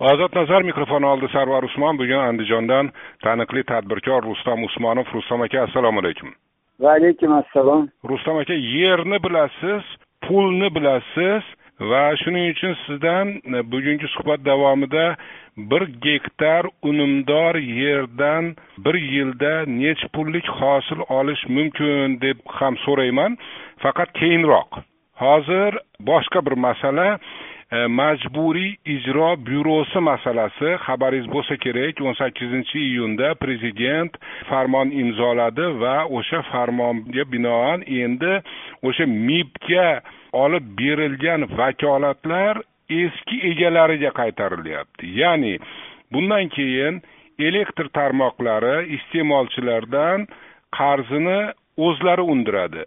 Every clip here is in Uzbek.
ozod nazar mikrofoni oldi sarvar usmon. Bugun andijondan taniqli tadbirkor rustam usmonov. Rustam aka assalomu alaykum. Va alaykum assalom. Rustam aka yerni bilasiz pulni bilasiz va shuning uchun sizdan bugungi suhbat davomida bir gektar unumdor yerdan bir yilda necha pullik hosil olish mumkin deb ham so'rayman. Faqat keyinroq. Hozir boshqa bir masala E, majburiy ijro byurosi masalasi. Xabaringiz bo'lsa kerak o'n sakkizinchi iyunda prezident farmon imzoladi va o'sha farmonga binoan endi o'sha mibga olib berilgan vakolatlar eski egalariga qaytarilyapti. Ya'ni bundan keyin elektr tarmoqlari iste'molchilardan qarzini o'zlari undiradi.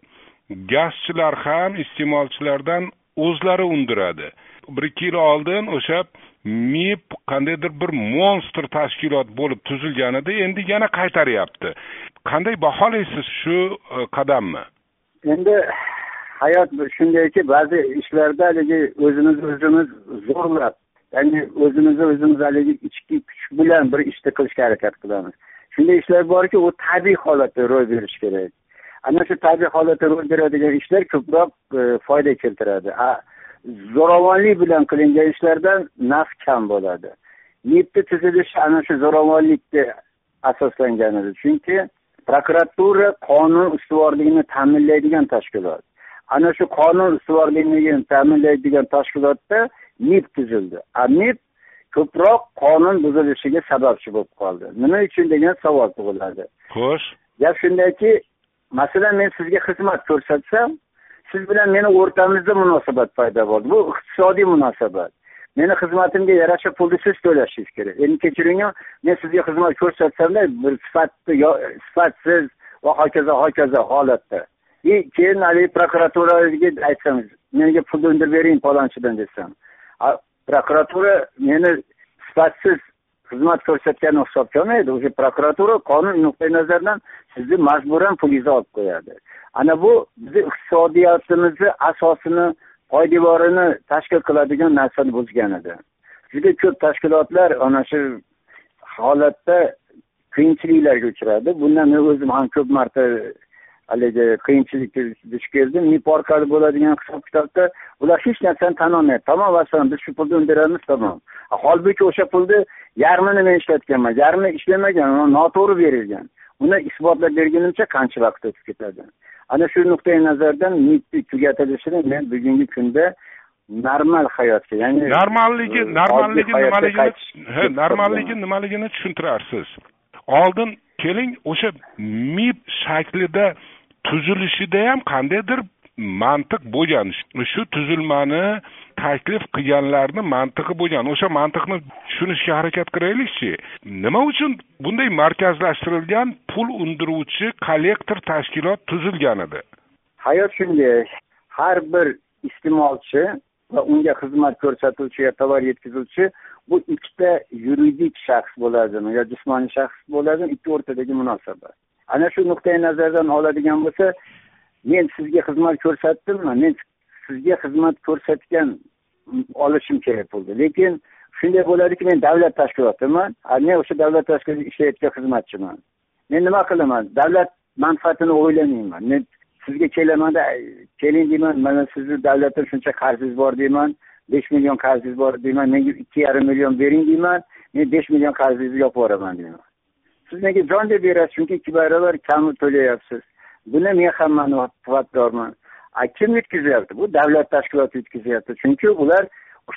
Gazchilar ham iste'molchilardan o'zlari undiradi. Bir ikki yil oldin o'sha mib qandaydir bir monstr tashkilot bo'lib tuzilgan edi endi yana qaytaryapti. Qanday baholaysiz shu e, qadamni? Endi hayot shundayki ba'zi ishlarda haligi o'zimizni o'zimiz zo'rlab ya'ni o'zimizni o'zimiz haligi ichki kuch bilan bir ishni qilishga harakat qilamiz. Shunday ishlar borki u tabiiy holatda ro'y berishi kerak. Ana shu tabiiy holatda ro'y beradigan ishlar ko'proq e, foyda keltiradi. Zo'ravonlik bilan qilingan ishlardan naf kam bo'ladi. Nefti tuzilishi ana shu zo'ravonlikka asoslangan edi chunki prokuratura qonun ustuvorligini ta'minlaydigan tashkilot. Ana shu qonun ustuvorligini ta'minlaydigan tashkilotda mib tuzildi. A mib ko'proq qonun buzilishiga sababchi bo'lib qoldi. Nima uchun degan savol tug'iladi. Xo'sh. Gap shundaki masalan men sizga xizmat ko'rsatsam siz bilan meni o'rtamizda munosabat paydo bo'ldi. Bu iqtisodiy munosabat. Meni xizmatimga yarasha pulni siz to'lashingiz kerak. Endi kechiring men sizga xizmat ko'rsatsamda bir sifatli sifatsiz va hokazo hokazo holatda. И keyin haligi prokuraturaga aytsam menga pulni undirib bering palonchidan desam. Prokuratura meni sifatsiz xizmat ko'rsatgani hisobga olmaydi prokuratura qonun nuqtai nazaridan sizni majburan pulingizni olib qo'yadi. Ana bu bizni iqtisodiyotimizni asosini poydevorini tashkil qiladigan narsani buzgan edi. Juda ko'p tashkilotlar ana shu holatda qiyinchiliklarga uchradi. Bundan men o'zim ham ko'p marta haligi qiyinchilikka duch keldim. Mib orqali bo'ladigan hisob kitobda ular hech narsani tan olmayapti. Tamom vassalom biz shu pulni undiramiz tamom. Holbuki o'sha pulni yarmini men ishlatganman. Yarmi ishlamagan noto'g'ri berilgan. Uni isbotlab bergunimcha qancha vaqt o'tib ketadi? Ana shu nuqtai nazardan mitni tugatilishini men bugungi kunda normal hayotga ya'ni normalligi normalligi nimaligini normalligi nimaligini tushuntirarsiz. Oldin keling o'sha mib shaklida tuzilishida ham qandaydir mantiq bo'lgan. Shu tuzilmani taklif qilganlarni mantiqi bo'lgan. O'sha mantiqni tushunishga harakat qilaylikchi. Nima uchun bunday markazlashtirilgan pul undiruvchi kollektor tashkilot tuzilgan edi? Hayot shunday har bir iste'molchi va unga xizmat ko'rsatuvchi yo tovar yetkazuvchi bu ikkita yuridik shaxs bo'ladimi yo jismoniy shaxs bo'ladimi? Ikki o'rtadagi munosabat. Ana shu nuqtai nazardan oladigan bo'lsa men sizga xizmat ko'rsatdimmi? Men sizga xizmat ko'rsatgan olishim kerak bo'ldi. Lekin shunday bo'ladiki men davlat tashkilotiman men o'sha davlat tashkilotida ishlayotgan xizmatchiman. Men nima qilaman? Davlat manfaatini o'ylamayman. Men sizga kelamanda keling deyman mana sizni davlatdan shuncha qarzingiz bor deyman besh million qarzingiz bor deyman menga ikki yarim million bering deyman men besh million qarzingizni yopib yuboraman deyman. Siz menga jon deb berasiz chunki ikki barobar kamni to'layapsiz. Buni men ham manfaatdorman kim yutkazyapti bu davlat tashkiloti yutkazyapti chunki ular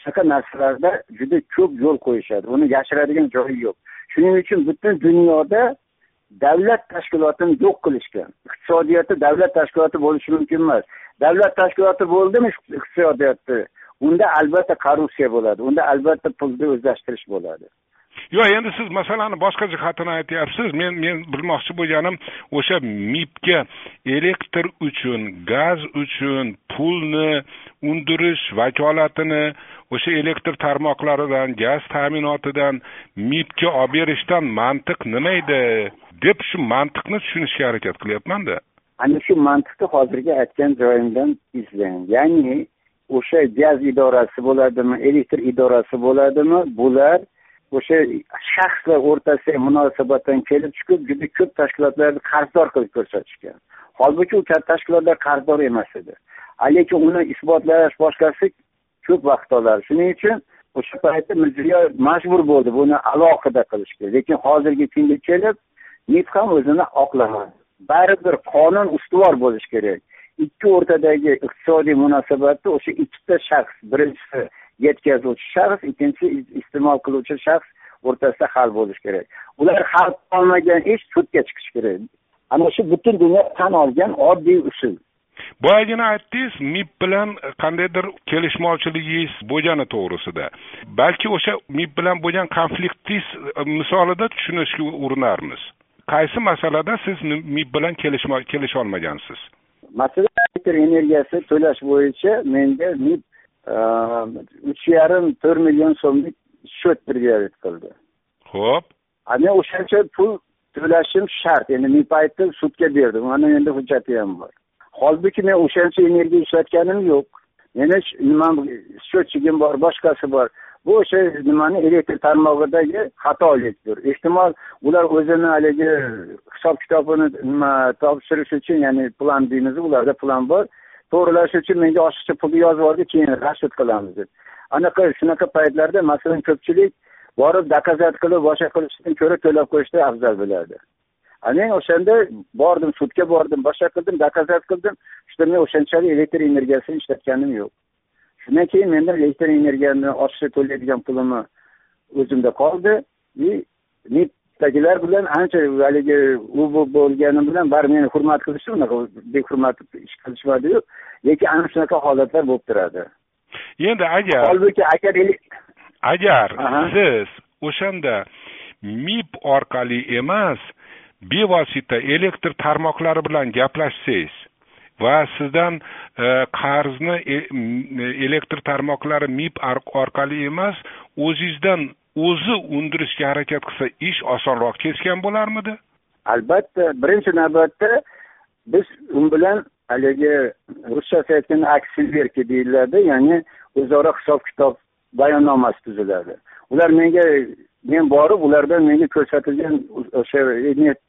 shunaqa narsalarda juda ko'p yo'l qo'yishadi. Uni yashiradigan joyi yo'q. Shuning uchun butun dunyoda davlat tashkilotini yo'q qilishgan. Iqtisodiyotda davlat tashkiloti bo'lishi mumkin emas. Davlat tashkiloti bo'ldimi iqtisodiyotni unda albatta korrupsiya bo'ladi. Unda albatta pulni o'zlashtirish bo'ladi. Yo'q endi siz masalani boshqa jihatini aytyapsiz. Men men bilmoqchi bo'lganim o'sha mibga elektr uchun gaz uchun pulni undirish vakolatini o'sha elektr tarmoqlaridan gaz ta'minotidan mibga olib berishdan mantiq nima edi? Deb shu mantiqni tushunishga harakat qilyapmanda ana shu mantiqni hozirgi aytgan joyimdan izlang. Ya'ni o'sha gaz idorasi bo'ladimi elektr idorasi bo'ladimi? Bular o'sha shaxslar o'rtasidagi munosabatdan kelib chiqib juda ko'p tashkilotlarni qarzdor qilib ko'rsatishgan. Holbuki u katta tashkilotlar qarzdor emas edi. Lekin uni isbotlash boshqasi ko'p vaqt oladi shuning uchun o'sha paytda mirziyoyev majbur bo'ldi buni alohida qilishga lekin hozirgi kunga kelib nif ham o'zini oqlamadi. Baribir qonun ustuvor bo'lishi kerak. Ikki o'rtadagi iqtisodiy munosabatni o'sha ikkita shaxs birinchisi yetkazuvchi shaxs ikkinchisi iste'mol qiluvchi shaxs o'rtasida hal bo'lishi kerak. Ular hal qilolmagan ish sudga chiqishi kerak. Ana shu butun dunyo tan olgan oddiy usul. Boyagina aytdingiz mib bilan qandaydir kelishmovchiligingiz bo'lgani to'g'risida. Balki o'sha mib bilan bo'lgan konfliktingiz misolida tushunishga urinarmiz. Qaysi masalada siz mib bilan kelisholmagansiz? Masalan elektr energiyasi to'lash bo'yicha menga mib uch yarim to'rt million so'mlik счет предъявить qildi ho'p men o'shancha pul to'lashim shart endi men paytda sudga berdim mana endi hujjati ham bor. Holbuki men o'shancha energiya ishlatganim yo'q. Meni nima счетчигim bor boshqasi bor. Bu o'sha nimani elektr tarmog'idagi xatolikdir ehtimol ular o'zini haligi hisob kitobini nima topshirish uchun ya'ni plan deymiz ularda plan bor to'g'rilash uchun menga oshiqcha pulni yozib yubordi keyin rasht qilamiz deb. Anaqa shunaqa paytlarda masalan ko'pchilik borib dokazat qilib boshqa qilishdan ko'ra to'lab qo'yishni afzal biladi men o'shanda bordim sudga bordim boshqa qildim dokazat qildim. Что men o'shanchalik elektr energiyasini ishlatganim yo'q. Shundan keyin menda elektr energiyani oshiqcha to'laydigan pulimni o'zimda qoldi. И nitdagilar bilan ancha haligi u bu bo'lganim bilan baribir meni hurmat qilishdi. Unaqa behurmat ish qilishmadiyu lekin ana shunaqa holatlar bo'lib turadi. Endi agar holbuki agar agar siz o'shanda mib orqali emas bevosita elektr tarmoqlari bilan gaplashsangiz va sizdan e, qarzni e, elektr tarmoqlari mib orqali emas o'zingizdan o'zi undirishga harakat qilsa ish osonroq kechgan bo'larmidi? Albatta birinchi navbatda biz u bilan haligi ruschasi aytganda aksilverki deyiladi ya'ni o'zaro hisob kitob bayonnomasi tuziladi. Ular menga men borib ulardan menga ko'rsatilgan o'sha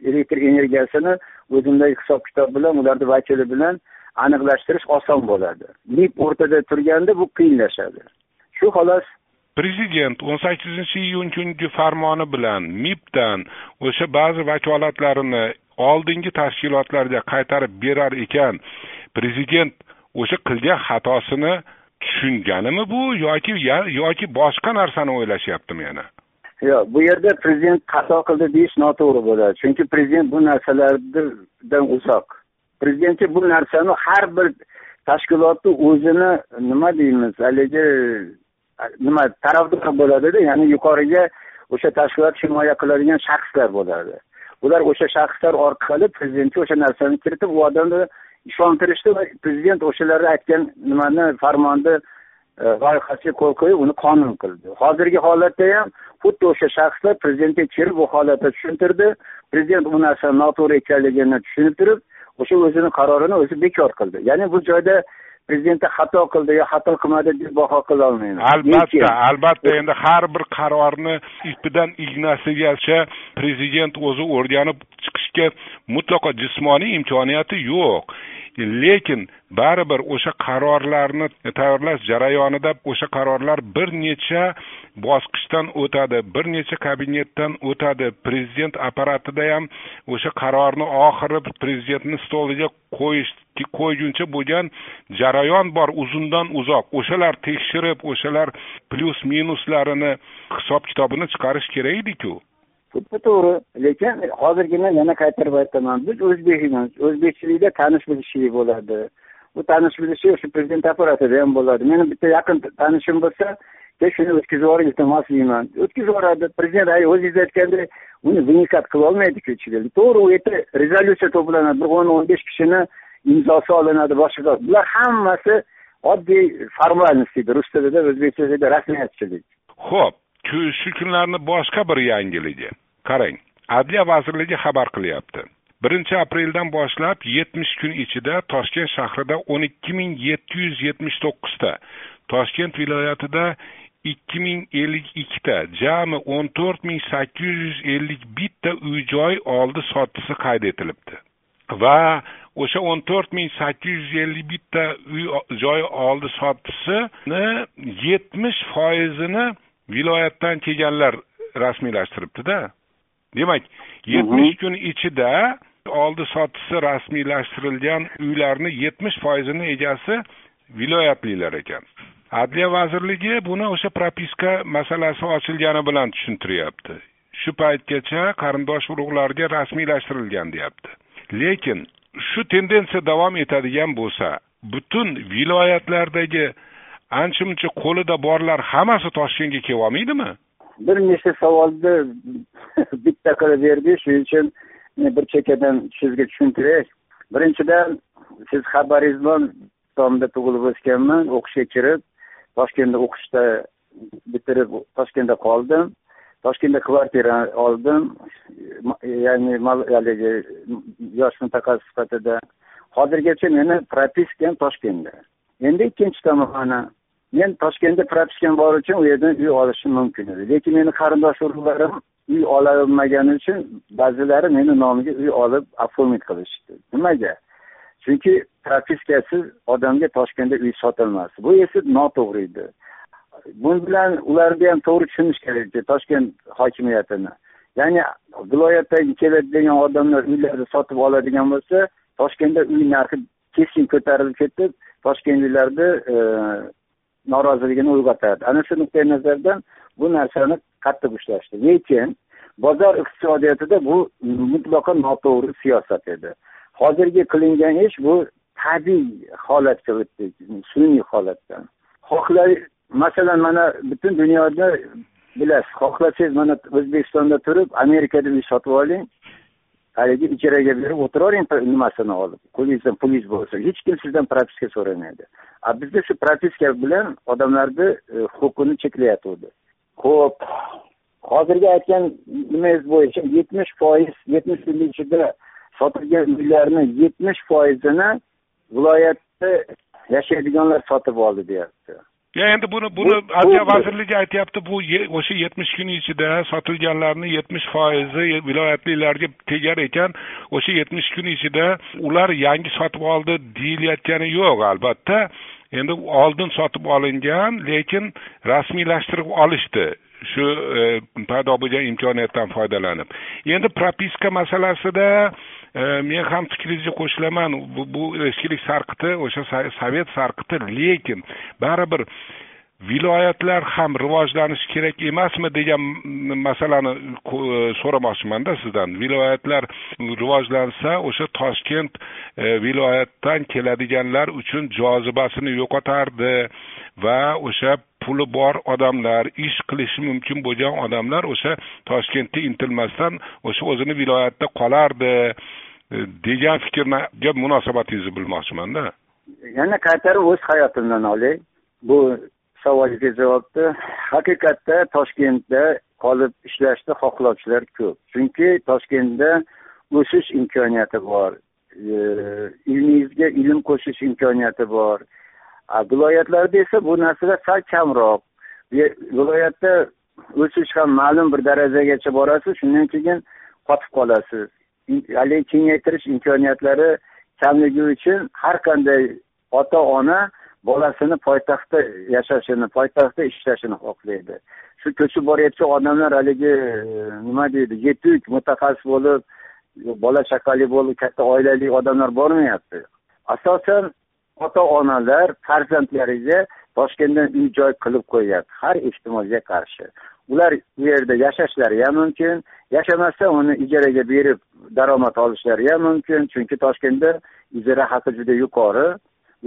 elektr energiyasini o'zimdagi hisob kitob bilan ularni vakili bilan aniqlashtirish oson bo'ladi. Mib o'rtada turganda bu qiyinlashadi. Shu xolos prezident o'n sakkizinchi iyun kungi farmoni bilan mibdan o'sha ba'zi vakolatlarini oldingi tashkilotlarga qaytarib berar ekan. Prezident o'sha qilgan xatosini tushunganimi bu yoki yoki boshqa narsani o'ylashyaptimi yana? Yo'q bu yerda prezident xato qildi deyish noto'g'ri bo'ladi. Chunki prezident bu narsalardan uzoq. Prezidentga bu narsani har bir tashkilotni o'zini nima deymiz haligi nima tarafdor bo'ladida ya'ni yuqoriga o'sha tashkilot himoya qiladigan shaxslar bo'ladi. Ular o'sha shaxslar orqali prezidentga o'sha narsani kiritib u odamni ishontirishdi va prezident o'shalarni aytgan nimani farmonni e, loyihasiga qo'l qo'yib uni qonun qildi. Hozirgi holatda ham xuddi o'sha shaxslar prezidentga kelib bu holatni tushuntirdi. Prezident bu narsani noto'g'ri ekanligini tushunib turib o'sha o'zini qarorini o'zi bekor qildi. Ya'ni bu joyda prezidentda xato qildi yo xato qilmadi deb baho qila olmayman. Albatta albatta. Endi har bir qarorni ipidan ignasigacha prezident o'zi o'rganib chiqishga mutlaqo jismoniy imkoniyati yo'q lekin baribir o'sha qarorlarni tayyorlash jarayonida o'sha qarorlar bir necha bosqichdan o'tadi bir necha kabinetdan o'tadi. Prezident apparatida ham o'sha qarorni oxiri prezidentni stoliga qo'yish qo'yguncha bo'lgan jarayon bor uzundan uzoq. O'shalar tekshirib o'shalar plyus minuslarini hisob kitobini chiqarish kerak ediku. Xuddi to'g'ri. Lekin hozirgina yana qaytarib aytaman. Biz o'zbekmiz o'zbekchilikda tanish bilishchilik bo'ladi. Bu tanish bilishlik o'sha prezident apparatida ham bo'ladi. Meni bitta yaqin tanishim bo'lsa keyin shuni o'tkazib yuboring iltimos deyman o'tkazib yuboradi. Prezident o'zingiz aytgandek uni vnikat qilolmaydiku ichiga. To'g'ri u yerda rezolyutsiya to'planadi. Bir o'n o'n besh kishini imzosi olinadi boshqa bular hammasi oddiy formalnost deydi rus tilida o'zbekchada rasmiyatchilik. Ho'p shu kunlarni boshqa bir yangiligi qarang adliya vazirligi xabar qilyapti. Birinchi apreldan boshlab yetmish kun ichida toshkent shahrida o'n ikki ming yetti yuz yetmish to'qqizta toshkent viloyatida ikki ming ellik ikkita jami o'n to'rt ming sakkiz yuz ellik bitta uy joy oldi sotdisi qayd etilibdi. Va o'sha o'n to'rt ming sakkiz yuz ellik bitta uy joy oldi sotdisini yetmish foizini viloyatdan kelganlar rasmiylashtiribdida. Demak yetmish kun ichida oldi sotdisi rasmiylashtirilgan uylarni yetmish foizini egasi viloyatlilar ekan. Adliya vazirligi buni o'sha propiska masalasi ochilgani bilan tushuntiryapti. Shu paytgacha qarindosh urug'larga rasmiylashtirilgan deyapti. Lekin shu tendensiya davom etadigan bo'lsa butun viloyatlardagi ancha muncha qo'lida borlar hammasi toshkentga kelolmaydimi bir nechta savolni bitta qilib berdi shuning uchun bir chekkadan sizga tushuntiray. Birinchidan siz xabaringiz bilan tomda tug'ilib o'sganman o'qishga kirib toshkentda o'qishda bitirib toshkentda qoldim. Toshkentda kvartira oldim ya'ni haligi yosh mutaxassis sifatida. Hozirgacha meni propiskam toshkentda. Endi ikkinchi tomoni men toshkentda propiskam bor uchun u yerdan uy olishim mumkin edi. Lekin meni qarindosh urug'larim uy ololmagani uchun ba'zilari meni nomimga uy olib оформить qilishdi. Nimaga? Chunki propiskasiz odamga toshkentda uy sotilmas bu esa noto'g'ri edi. Bu bilan ularni ham to'g'ri tushunish kerak toshkent hokimiyatini. Ya'ni viloyatdan keladigan odamlar uylarni sotib oladigan bo'lsa toshkentda uy narxi keskin ko'tarilib ketib toshkentliklarni e, noroziligini uyg'otadi. Ana shu nuqtai nazardan bu narsani qattiq ushlashdi. Lekin bozor iqtisodiyotida bu mutlaqo noto'g'ri siyosat edi. Hozirgi qilingan ish bu tabiiy holatga o'tdi sun'iy holatdan. Xohlay masalan mana butun dunyoda bilasiz xohlasangiz mana o'zbekistonda turib amerikada uy sotib oling haligi ijaraga berib o'tiravering nimasini olib qo'lingizda pulingiz bo'lsa hech kim sizdan propiska so'ramaydi. A bizda shu propiska bilan odamlarni e, huquqini cheklayotgandi ho'p hozirgi aytgan nimangiz bo'yicha yetmish foiz yetmish yillik ichida sotilgan uylarni yetmish foizini viloyatda yashaydiganlar sotib oldi deyapti. Ya endi buni buni adliya vazirligi aytyapti. Bu o'sha yetmish kun ichida sotilganlarni yetmish foizi viloyatliklarga tegar ekan. O'sha yetmish kun ichida ular yangi sotib oldi deyilayotgani yo'q albatta. Endi oldin sotib olingan lekin rasmiylashtirib olishdi. Shu e, paydo bo'lgan imkoniyatdan foydalanib. Endi propiska masalasida men ham fikringizga qo'shilaman bu eskilik sarqiti o'sha sovet sarqiti lekin baribir viloyatlar ham rivojlanishi kerak emasmi degan masalani so'ramoqchimanda sizdan viloyatlar rivojlansa o'sha toshkent viloyatdan keladiganlar uchun jozibasini yo'qotardi va o'sha puli bor odamlar ish qilishi mumkin bo'lgan odamlar o'sha toshkentga intilmasdan o'sha o'zini viloyatda qolardi E, degan fikrga munosabatingizni bilmoqchimanda. Yana qaytarib o'z hayotimdan olay. Bu savolga javobni haqiqatda toshkentda qolib ishlashni xohlovchilar ko'p. Chunki toshkentda o'sish imkoniyati bor. E, ilmingizga ilm qo'shish imkoniyati bor. Viloyatlarda esa bu narsalar sal kamroq. Viloyatda o'sish ham ma'lum bir darajagacha borasiz shundan keyin qotib qolasiz. Haligi kengaytirish imkoniyatlari kamligi uchun har qanday ota ona bolasini poytaxtda yashashini poytaxtda ishlashini xohlaydi. Shu ko'chib borayotgan odamlar haligi e, nima deydi yetuk mutaxassis bo'lib bola chaqali bo'lib katta oilali odamlar bormayapti. Asosan ota onalar farzandlariga toshkentdan uy joy qilib qo'yyapti har ehtimolga qarshi. Ular u yerda yashashlari ham mumkin yashamasa uni ijaraga berib daromad olishlari ham mumkin. Chunki toshkentda ijara haqi juda yuqori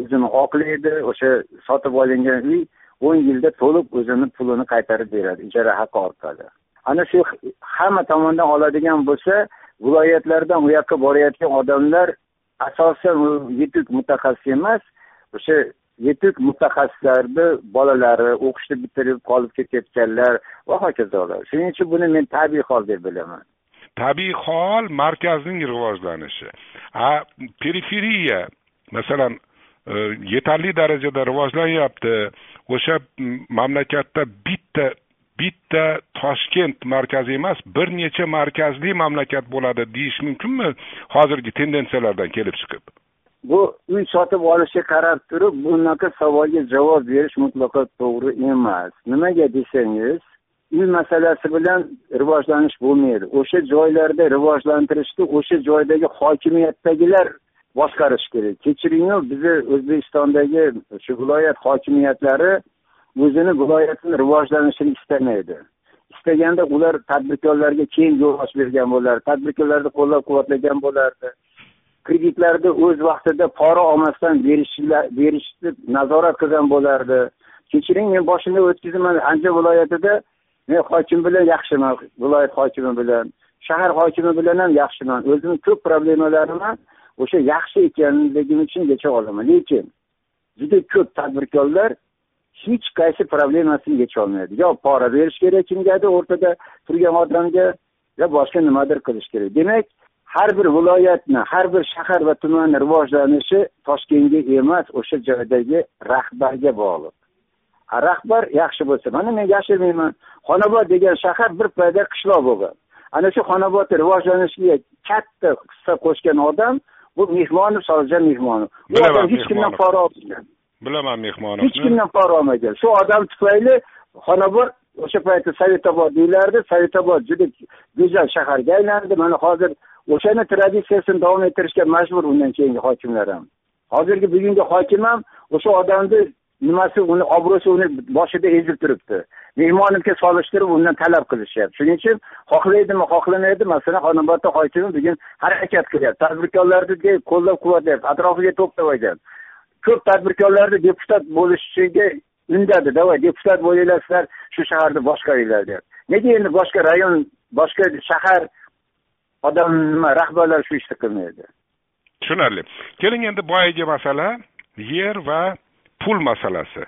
o'zini oqlaydi o'sha sotib olingan uy o'n yilda to'liq o'zini pulini qaytarib beradi ijara haqi orqali. Ana shu hamma tomondan oladigan bo'lsa viloyatlardan u yoqqa borayotgan odamlar asosan u yetuk mutaxassis emas o'sha yetuk mutaxassislarni bolalari o'qishni bitirib qolib ketayotganlar va hokazolar. Shuning uchun buni men tabiiy hol deb bilaman. Tabiiy hol markazning rivojlanishi. A periferiya masalan e, yetarli darajada rivojlanyapti. O'sha mamlakatda bitta bitta toshkent markazi emas bir necha markazli mamlakat bo'ladi deyish mumkinmi? Hozirgi tendensiyalardan kelib chiqib. Bu uy sotib olishga qarab turib bunaqa savolga javob berish mutlaqo to'g'ri emas. Nimaga desangiz uy masalasi bilan rivojlanish bo'lmaydi. O'sha joylarda rivojlantirishni o'sha joydagi hokimiyatdagilar boshqarish kerak. Kechiringu bizni o'zbekistondagi shu viloyat hokimiyatlari o'zini viloyatini rivojlanishini istamaydi. Istaganda ular tadbirkorlarga keng yo'l ochib bergan bo'lardi tadbirkorlarni qo'llab quvvatlagan bo'lardi. Kreditlarni o'z vaqtida pora olmasdan berishni nazorat qilgan bo'lardi. Kechiring men boshimdan o'tkazdim andijon viloyatida. Men hokim bilan yaxshiman viloyat hokimi bilan. Shahar hokimi bilan ham yaxshiman. O'zimni ko'p problemalarimni o'sha yaxshi ekanligim uchun yecha olaman. Lekin juda ko'p tadbirkorlar hech qaysi problemasini yecholmaydi yo pora berish kerak kimgadir o'rtada turgan odamga yo boshqa nimadir qilish kerak. Demak har bir viloyatni har bir shahar va tumanni rivojlanishi toshkentga emas o'sha joydagi rahbarga bog'liq. Rahbar yaxshi bo'lsa mana men yashirmayman. Xonobod degan shahar bir paytda qishloq bo'lgan. Ana shu xonobodni rivojlanishiga katta hissa qo'shgan odam bu mehmonov solijon mehmonov. U odam hech kimdan pora olmagan. Bilaman mehmonovni. Hech kimdan pora olmagan. Shu odam tufayli xonobod o'sha paytda sovetobod deyilardi sovetobod juda go'zal shaharga aylandi. Mana hozir o'shani traditsiyasini davom ettirishga majbur undan keyingi hokimlar ham hozirgi bugungi hokim ham o'sha odamni nimasi uni obro'si uni boshida ezib turibdi. Mehmonovga solishtirib undan talab qilishyapti. Shuning uchun xohlaydimi xohlamaydi masalan xonobodda hokimi bugun harakat qilyapti. Tadbirkorlarni qo'llab quvvatlayapti atrofiga to'plab olyapti ko'p tadbirkorlarni deputat bo'lishiga undadi давай deputat bo'linglar sizlar shu shaharni boshqaringlar deyapti nega endi boshqa rayon boshqa shahar odam nima rahbarlar shu ishni qilmaydi. Tushunarli. Keling endi boyagi masala yer va pul masalasi.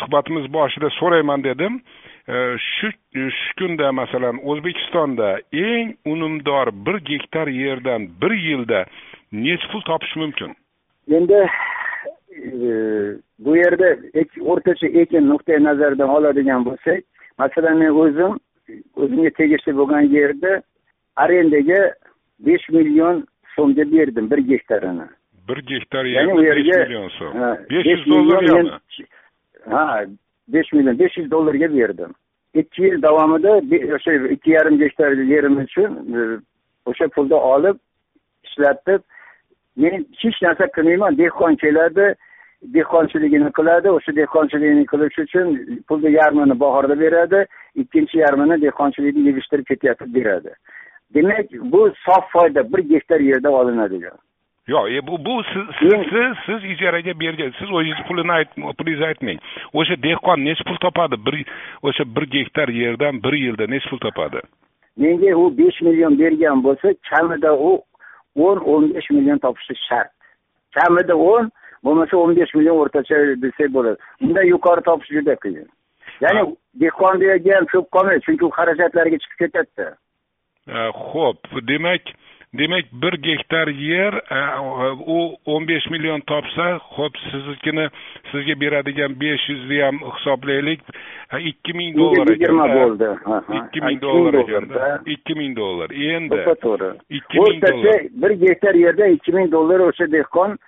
Suhbatimiz boshida so'rayman dedim. Shu shu kunda masalan o'zbekistonda eng unumdor bir gektar yerdan bir yilda nechi pul topish mumkin? Endi bu yerda o'rtacha ekin nuqtai nazaridan oladigan bo'lsak masalan men o'zim o'zimga tegishli bo'lgan yerda arendaga besh million so'mga berdim bir gektarini. Bir gektar ya'ni u yerga besh million so'm. besh yuz dollargami ha besh million besh yuz dollarga berdim. Ikki yil davomida o'sha ikki yarim gektar yerim uchun e, o'sha pulni olib ishlatib men hech narsa qilmayman. Dehqon keladi dehqonchiligini qiladi. O'sha dehqonchilikni qilish uchun pulni yarmini bahorda beradi. Ikkinchi yarmini dehqonchilikni yig'ishtirib ketayotib beradi demak bu sof foyda bir gektar yerda olinadigan. Yo'q e, bu bu siz siz siz ijaraga bergan siz o'zingiz pulini pulingizni aytmang. O'sha dehqon nechi pul topadi? Bir o'sha bir gektar yerdan bir yilda nechi pul topadi? Menga u besh million bergan bo'lsa kamida u o'n o'n besh million topishi shart. Kamida o'n bo'lmasa o'n besh million o'rtacha desak bo'ladi. Undan yuqori topish juda qiyin. Ya'ni dehqonga ham ko'p qolmaydi chunki u xarajatlarga chiqib ketadida ho'p demak demak bir gektar yer u o'n besh million topsa ho'p siznikini sizga beradigan besh yuzni ham hisoblaylik ikki ming dollar yigirma bo'ldi ikki ming dollar ekanda ikki ming dollar endi to'g'ri ikki ming o'rtacha bir gektar yerda ikki ming dollar o'sha dehqon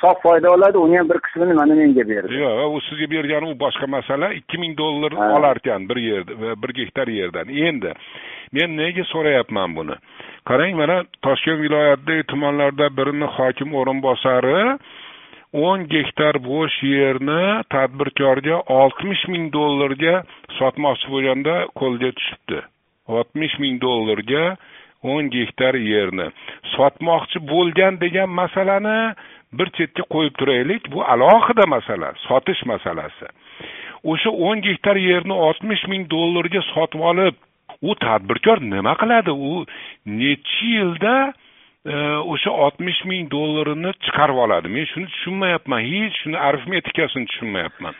sof foyda oladi uni ham bir qismini mana menga berdi. Yo'q u sizga bergani u boshqa masala. Ikki ming dollar olar ekan bir yerda bir gektar yerdan. Endi men nega so'rayapman buni? Qarang mana toshkent viloyatidagi tumanlardan birini hokim o'rinbosari o'n gektar bo'sh yerni tadbirkorga oltmish ming dollarga sotmoqchi bo'lganda qo'lga tushibdi. Oltmish ming dollarga o'n gektar yerni sotmoqchi bo'lgan degan masalani bir chetga qo'yib turaylik bu alohida masala sotish masalasi. O'sha o'n gektar yerni oltmish ming dollarga sotib olib u tadbirkor nima qiladi? U necha yilda e, o'sha oltmish ming dollarini chiqarib oladi. Men shuni tushunmayapman hech shuni arifmetikasini tushunmayapman.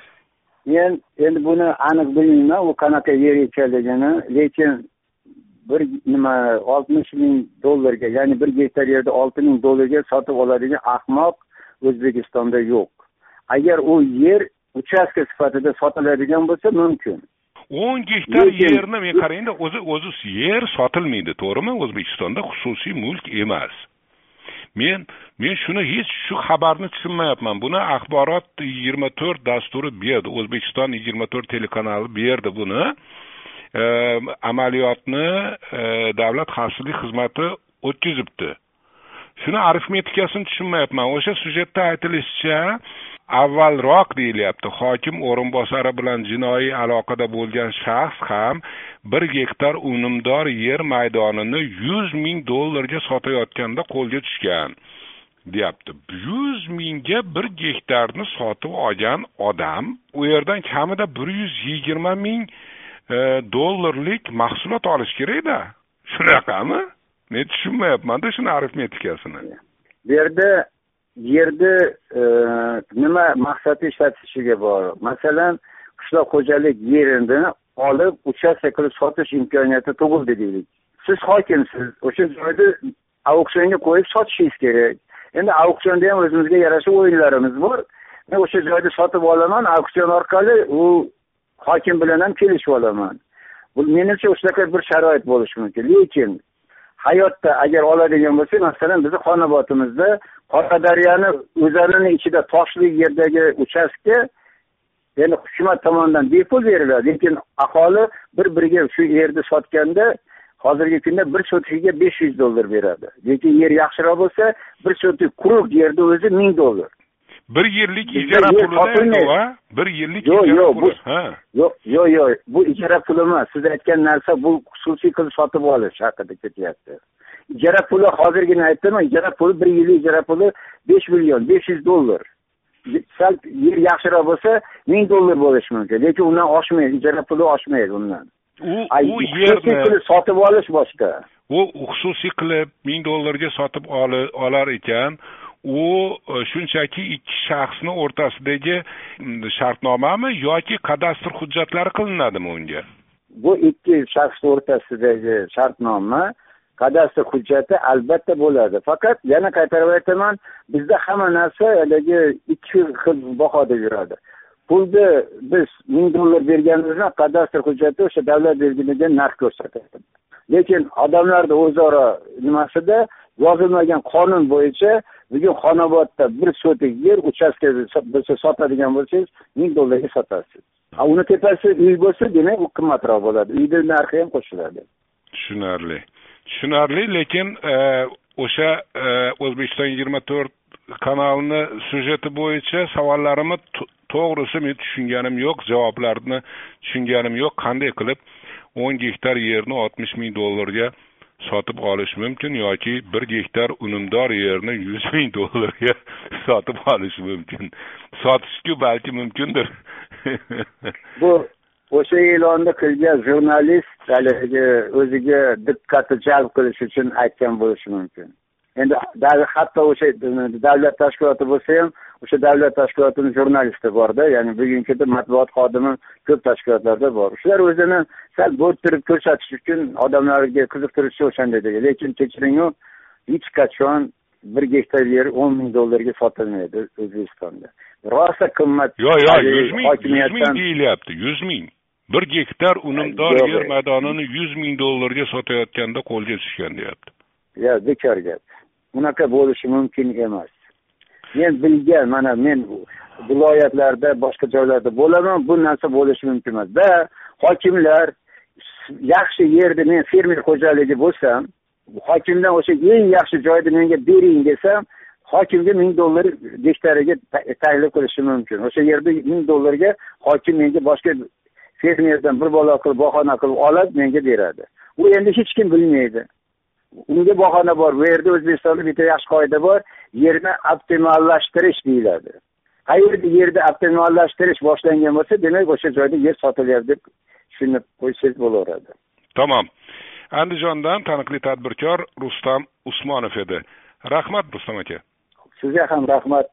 Men endi buni aniq bilmayman u qanaqa yer ekanligini lekin bir nima oltmish ming dollarga ya'ni bir gektar yerda olti ming dollarga sotib oladigan ahmoq o'zbekistonda yo'q. Agar u yer uchastka sifatida sotiladigan bo'lsa mumkin. O'n gektar yerni men qarangda o'zi o'zi yer sotilmaydi to'g'rimi? O'zbekistonda xususiy mulk emas. Men men shuni hech shu xabarni tushunmayapman. Buni axborot yigirma to'rt dasturi berdi. O'zbekiston yigirma to'rt telekanali berdi buni amaliyotni davlat xavfsizlik xizmati o'tkazibdi shuni arifmetikasini tushunmayapman o'sha syujetda aytilishicha avvalroq deyilyapti hokim o'rinbosari bilan jinoiy aloqada bo'lgan shaxs ham bir gektar unumdor yer maydonini yuz ming dollarga sotayotganda qo'lga tushgan deyapti yuz mingga bir gektarni sotib olgan odam u yerdan kamida bir yuz yigirma ming E, dollarlik mahsulot olish kerakda. Shunaqami? Men tushunmayapmanda shuni arifmetikasini bu yerda yerni e, nima maqsadda ishlatishiga bog'liq. Masalan qishloq xo'jalik yerini olib uchastka qilib sotish imkoniyati tug'ildi deylik. Siz hokimsiz o'sha joyni auksionga qo'yib sotishingiz kerak. Endi auksionda ham o'zimizga yarasha o'yinlarimiz bor. Men o'sha joyni sotib olaman auksion orqali u hokim bilan ham kelishib olaman bu menimcha shunaqa bir sharoit bo'lishi mumkin. Lekin hayotda agar oladigan bo'lsak masalan bizni xonobotimizda qoradaryoni o'zarini ichida toshli yerdagi uchastka ya'ni hukumat tomonidan bepul beriladi. Lekin aholi bir biriga shu yerni sotganda hozirgi kunda bir sotikiga besh yuz dollar beradi. Lekin yer yaxshiroq bo'lsa bir sotik quruq yerni o'zi ming dollar. Bir yillik ijara pulida endi a bir yillik Yo'q, yo'q, puli bu- yo'q yo'q yo'q bu ijara puli emas siz aytgan narsa bu xususiy qilib sotib olish haqida ketyapti ijara puli hozirgina aytdim ijara puli bir yillik ijara puli besh million besh yuz dollar sal yer yaxshiroq bo'lsa ming dollar bo'lishi mumkin. Lekin undan oshmaydi ijara puli oshmaydi undan. U u yerni sotib olish boshqa. U xususiy qilib ming dollarga sotib olar ekan u e, shunchaki ikki shaxsni o'rtasidagi shartnomami yoki kadastr hujjatlari qilinadimi unga? Bu ikki shaxs o'rtasidagi shartnoma kadastr hujjati albatta bo'ladi. Faqat yana qaytarib aytaman bizda hamma narsa haligi ikki xil bahoda yuradi. Pulni biz ming dollar berganimizda kadastr hujjati o'sha davlat belgilagan narx ko'rsatadi. Lekin odamlarni o'zaro nimasida yozilmagan qonun bo'yicha bugun xonobodda bir sotik yer uchastkasi bo'lsa sotadigan bo'lsangiz ming dollarga sotasiz. A uni tepasi uy bo'lsa demak u qimmatroq bo'ladi. Uyni narxi ham qo'shiladi. Tushunarli. Tushunarli lekin e, o'sha e, o'zbekiston yigirma to'rt kanalini syujeti bo'yicha savollarimni to'g'risi men tushunganim yo'q javoblarini tushunganim yo'q. Qanday qilib o'n gektar yerni oltmish ming dollarga sotib olish mumkin yoki bir gektar unumdor yerni yuz ming dollarga sotib olish mumkin. Sotishku balki mumkindir. Bu o'sha e'lonni qilgan jurnalist haligi o'ziga diqqatni jalb qilish uchun aytgan bo'lishi mumkin. Endi hatto o'sha davlat tashkiloti bo'lsa ham o'sha davlat tashkilotini jurnalisti borda ya'ni bugungi kunda matbuot xodimi ko'p tashkilotlarda bor. Shular o'zini sal bo'rttirib ko'rsatish uchun odamlarga qiziqtirish uchun o'shanday degan. Lekin kechiringu hech qachon bir gektar yer o'n ming dollarga sotilmaydi o'zbekistonda. Rosa qimmat yo'q yo'q yuz ming yuz ming deyilyapti yuz ming. Bir gektar unumdor Yo'q, yer yo'q. maydonini yuz ming dollarga sotayotganda qo'lga tushgan deyapti. Yo bekor gap. Unaqa bo'lishi mumkin emas men bilgan mana men viloyatlarda boshqa joylarda bo'laman bu narsa bo'lishi mumkin emas. Da hokimlar yaxshi yerni men fermer xo'jaligi bo'lsam hokimdan o'sha eng yaxshi joyni menga bering desam hokimga ming dollar gektariga taklif qilishi mumkin. O'sha yerda ming dollarga hokim menga boshqa fermerdan bir balo qilib bahona qilib olib menga beradi. U endi hech kim bilmaydi. Unga bahona bor bu yerda o'zbekistonda bitta yaxshi qoida bor yerni optimallashtirish deyiladi. Qayerda yerni optimallashtirish boshlangan bo'lsa demak o'sha joyda yer sotilyapti deb tushunib qo'ysangiz bo'laveradi. Tamom andijondan taniqli tadbirkor rustam usmonov edi. Rahmat rustam aka. Sizga ham rahmat